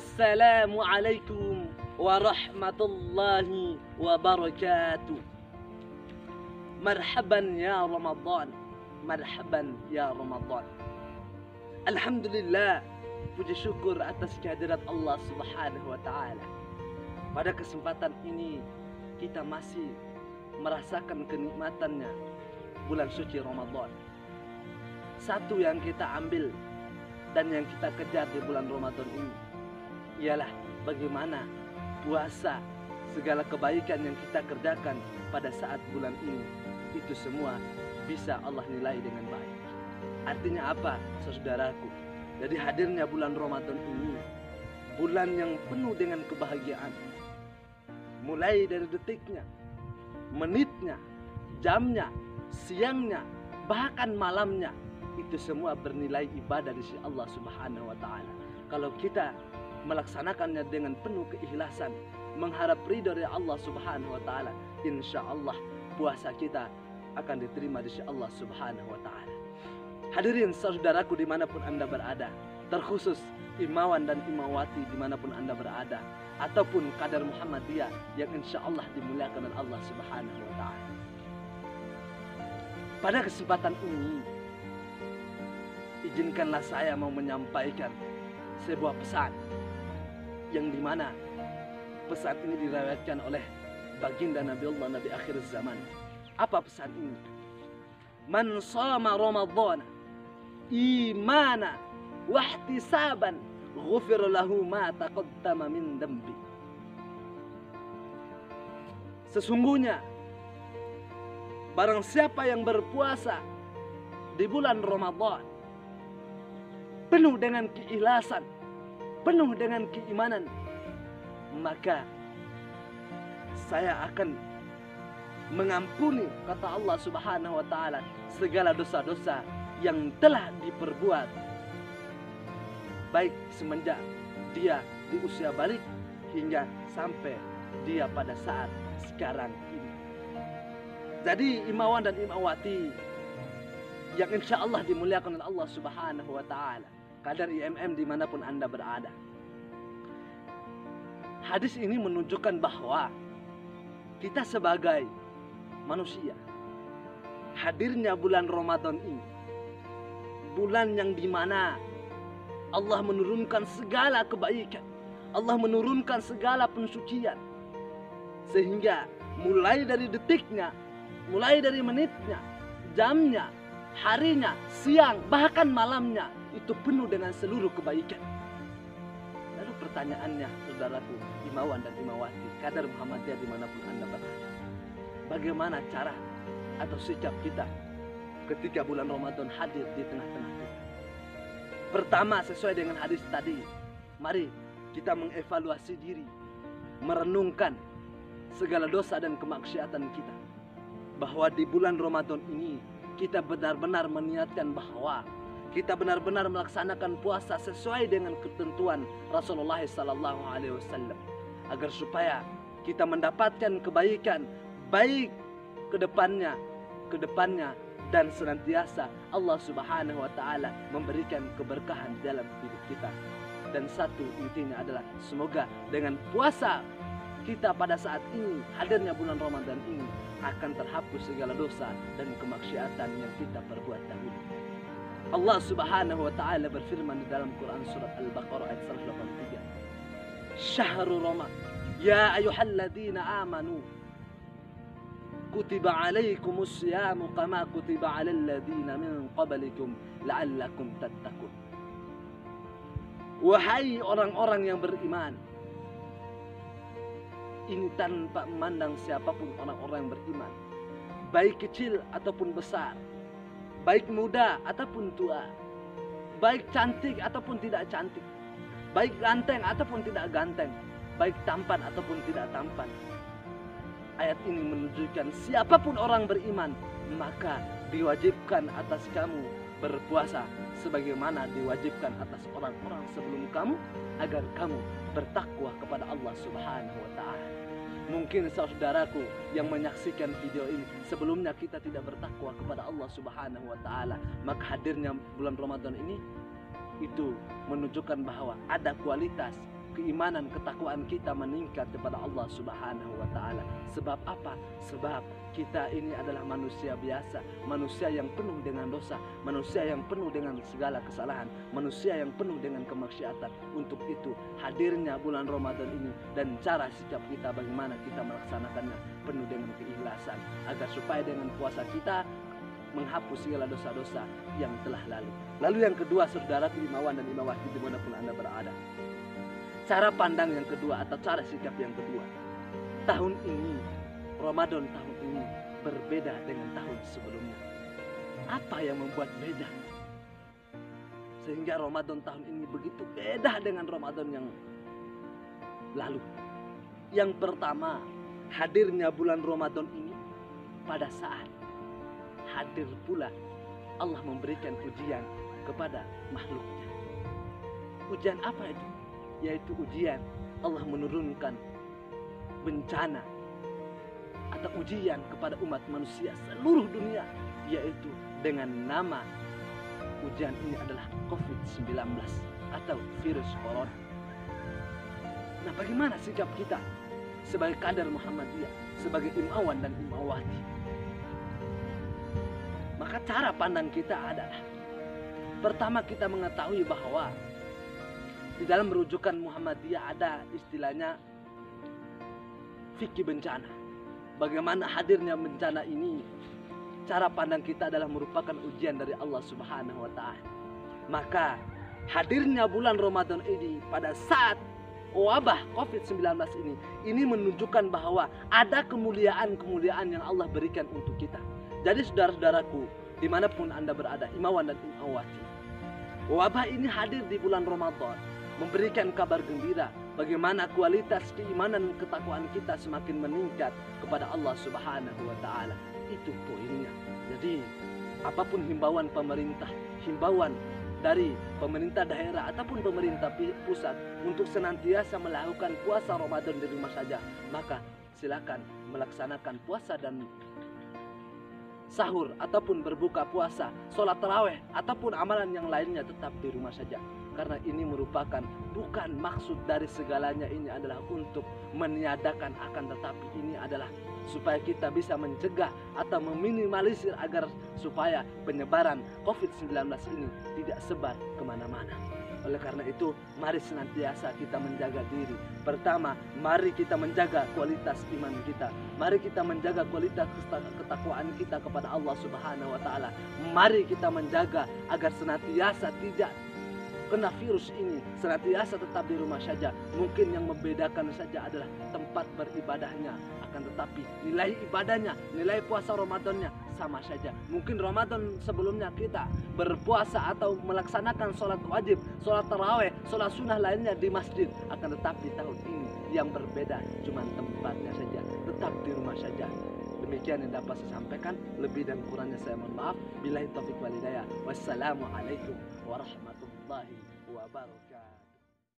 Assalamualaikum warahmatullahi wabarakatuh. Marhaban ya Ramadan. Marhaban ya Ramadan. Alhamdulillah, puji syukur atas kehadirat Allah Subhanahu wa taala. Pada kesempatan ini kita masih merasakan kenikmatannya bulan suci Ramadan. Satu yang kita ambil dan yang kita kejar di bulan Ramadan ini ialah bagaimana puasa segala kebaikan yang kita kerjakan pada saat bulan ini itu semua bisa Allah nilai dengan baik. Artinya apa, saudaraku? Jadi hadirnya bulan Ramadan ini bulan yang penuh dengan kebahagiaan. Mulai dari detiknya, menitnya, jamnya, siangnya, bahkan malamnya itu semua bernilai ibadah di sisi Allah Subhanahu wa taala. Kalau kita melaksanakannya dengan penuh keikhlasan, mengharap ridho dari Allah Subhanahu wa taala, insya Allah puasa kita akan diterima di sisi Allah Subhanahu wa taala. Hadirin saudaraku di mana pun anda berada, terkhusus imawan dan imawati di mana pun anda berada, ataupun kadar Muhammadiyah yang insya Allah dimuliakan oleh Allah Subhanahu wa taala. Pada kesempatan ini, izinkanlah saya mau menyampaikan sebuah pesan yang di mana pesan ini diriwayatkan oleh baginda Nabi Allah Nabi akhir zaman. Apa pesan ini? Man sama Ramadan imana wahtisaban ghufir lahu ma taqaddama min dambi. Sesungguhnya barang siapa yang berpuasa di bulan Ramadan penuh dengan keikhlasan penuh dengan keimanan, maka saya akan mengampuni kata Allah Subhanahu wa taala segala dosa-dosa yang telah diperbuat baik semenjak dia di usia balik hingga sampai dia pada saat sekarang ini. Jadi imawan dan imawati yang insya Allah dimuliakan oleh Allah Subhanahu wa taala kadar IMM di mana pun Anda berada. Hadis ini menunjukkan bahwa kita sebagai manusia, hadirnya bulan Ramadan ini, bulan yang di mana Allah menurunkan segala kebaikan, Allah menurunkan segala pensucian, sehingga mulai dari detiknya, mulai dari menitnya, jamnya, harinya, siang, bahkan malamnya, itu penuh dengan seluruh kebaikan. Lalu pertanyaannya, saudaraku, imawan dan imawati, kadar Muhammadiyah di mana pun anda berada. Bagaimana cara atau sikap kita ketika bulan Ramadan hadir di tengah-tengah kita? Pertama, sesuai dengan hadis tadi, mari kita mengevaluasi diri, merenungkan segala dosa dan kemaksiatan kita. Bahwa di bulan Ramadan ini kita benar-benar meniatkan bahwa kita benar-benar melaksanakan puasa sesuai dengan ketentuan Rasulullah sallallahu alaihi wasallam agar supaya kita mendapatkan kebaikan baik ke depannya ke depannya dan senantiasa Allah Subhanahu wa taala memberikan keberkahan dalam hidup kita. Dan satu intinya adalah semoga dengan puasa kita pada saat ini hadirnya bulan Ramadan ini akan terhapus segala dosa dan kemaksiatan yang kita perbuat dahulu. Allah Subhanahu wa taala berfirman di dalam Quran surat Al-Baqarah ayat 183. Syahrul Ramadan ya ayyuhalladzina amanu kutiba alaikumus siyamu kama kutiba alal ladzina min qablikum la'allakum tattaqun. Wahai orang-orang yang beriman, ini tanpa memandang siapa pun orang-orang yang beriman, baik kecil ataupun besar, baik muda ataupun tua, baik cantik ataupun tidak cantik, baik ganteng ataupun tidak ganteng, baik tampan ataupun tidak tampan. Ayat ini menunjukkan siapa pun orang beriman, maka diwajibkan atas kamu berpuasa sebagaimana diwajibkan atas orang-orang sebelum kamu agar kamu bertakwa kepada Allah Subhanahu wa taala. Mungkin saudaraku yang menyaksikan video ini sebelumnya kita tidak bertakwa kepada Allah Subhanahu wa taala, maka hadirnya bulan Ramadan ini itu menunjukkan bahwa ada kualitas keimanan, ketakwaan kita meningkat kepada Allah Subhanahu wa taala. Sebab apa? Sebab kita ini adalah manusia biasa, manusia yang penuh dengan dosa, manusia yang penuh dengan segala kesalahan, manusia yang penuh dengan kemaksiatan. Untuk itu, hadirnya bulan Ramadan ini dan cara sikap kita bagaimana kita melaksanakannya penuh dengan keikhlasan agar supaya dengan puasa kita menghapus segala dosa-dosa yang telah lalu. Lalu yang kedua, saudara imawan dan imawati di mana pun anda berada. Cara pandang yang kedua atau cara sikap yang kedua. Tahun ini, Ramadan tahun ini berbeda dengan tahun sebelumnya. Apa yang membuat beda? Sehingga Ramadan tahun ini begitu beda dengan Ramadan yang lalu. Yang pertama, hadirnya bulan Ramadan ini pada saat hadir pula Allah memberikan ujian kepada makhluknya. Ujian apa itu? Yaitu ujian Allah menurunkan bencana atau ujian kepada umat manusia seluruh dunia yaitu dengan nama ujian ini adalah COVID-19 atau virus corona. Nah, bagaimana sikap kita sebagai kader Muhammadiyah, sebagai imawan dan imawati? Maka cara pandang kita adalah pertama kita mengetahui bahwa di dalam merujukan Muhammadiyah ada istilahnya fikih bencana. Bagaimana hadirnya bencana ini? Cara pandang kita adalah merupakan ujian dari Allah Subhanahu wa taala. Maka hadirnya bulan Ramadan ini pada saat wabah COVID-19 ini ini menunjukkan bahwa ada kemuliaan-kemuliaan yang Allah berikan untuk kita. Jadi saudara-saudaraku, di mana pun Anda berada, imawan dan imawati, wabah ini hadir di bulan Ramadan, memberikan kabar gembira bagaimana kualitas keimanan dan ketakwaan kita semakin meningkat kepada Allah Subhanahu wa taala. Itu poinnya. Jadi, apa pun himbauan pemerintah, himbauan dari pemerintah daerah ataupun pemerintah pusat untuk senantiasa melakukan puasa Ramadan di rumah saja, maka silakan melaksanakan puasa dan sahur ataupun berbuka puasa, sholat taraweh ataupun amalan yang lainnya tetap di rumah saja. Karena ini merupakan bukan maksud dari segalanya ini adalah untuk meniadakan akan tetapi ini adalah supaya kita bisa mencegah atau meminimalisir agar supaya penyebaran COVID-19 ini tidak sebar ke mana-mana. Oleh karena itu, mari senantiasa kita menjaga diri. Pertama, mari kita menjaga kualitas iman kita. Mari kita menjaga kualitas ketakwaan kita kepada Allah Subhanahu wa taala. Mari kita menjaga agar senantiasa tidak kena virus ini senantiasa tetap di rumah saja. Mungkin yang membedakan saja adalah tempat beribadahnya. Akan tetapi nilai ibadahnya, nilai puasa Ramadannya sama saja. Mungkin Ramadan sebelumnya kita berpuasa atau melaksanakan sholat wajib, sholat taraweh, sholat sunnah lainnya di masjid. Akan tetapi tahun ini yang berbeda cuma tempatnya saja. Tetap di rumah saja. Demikian yang dapat saya sampaikan. Lebih dan kurangnya saya mohon maaf. Bila taufik walidayah. Wassalamualaikum warahmatullahi wabarakatuh. battle.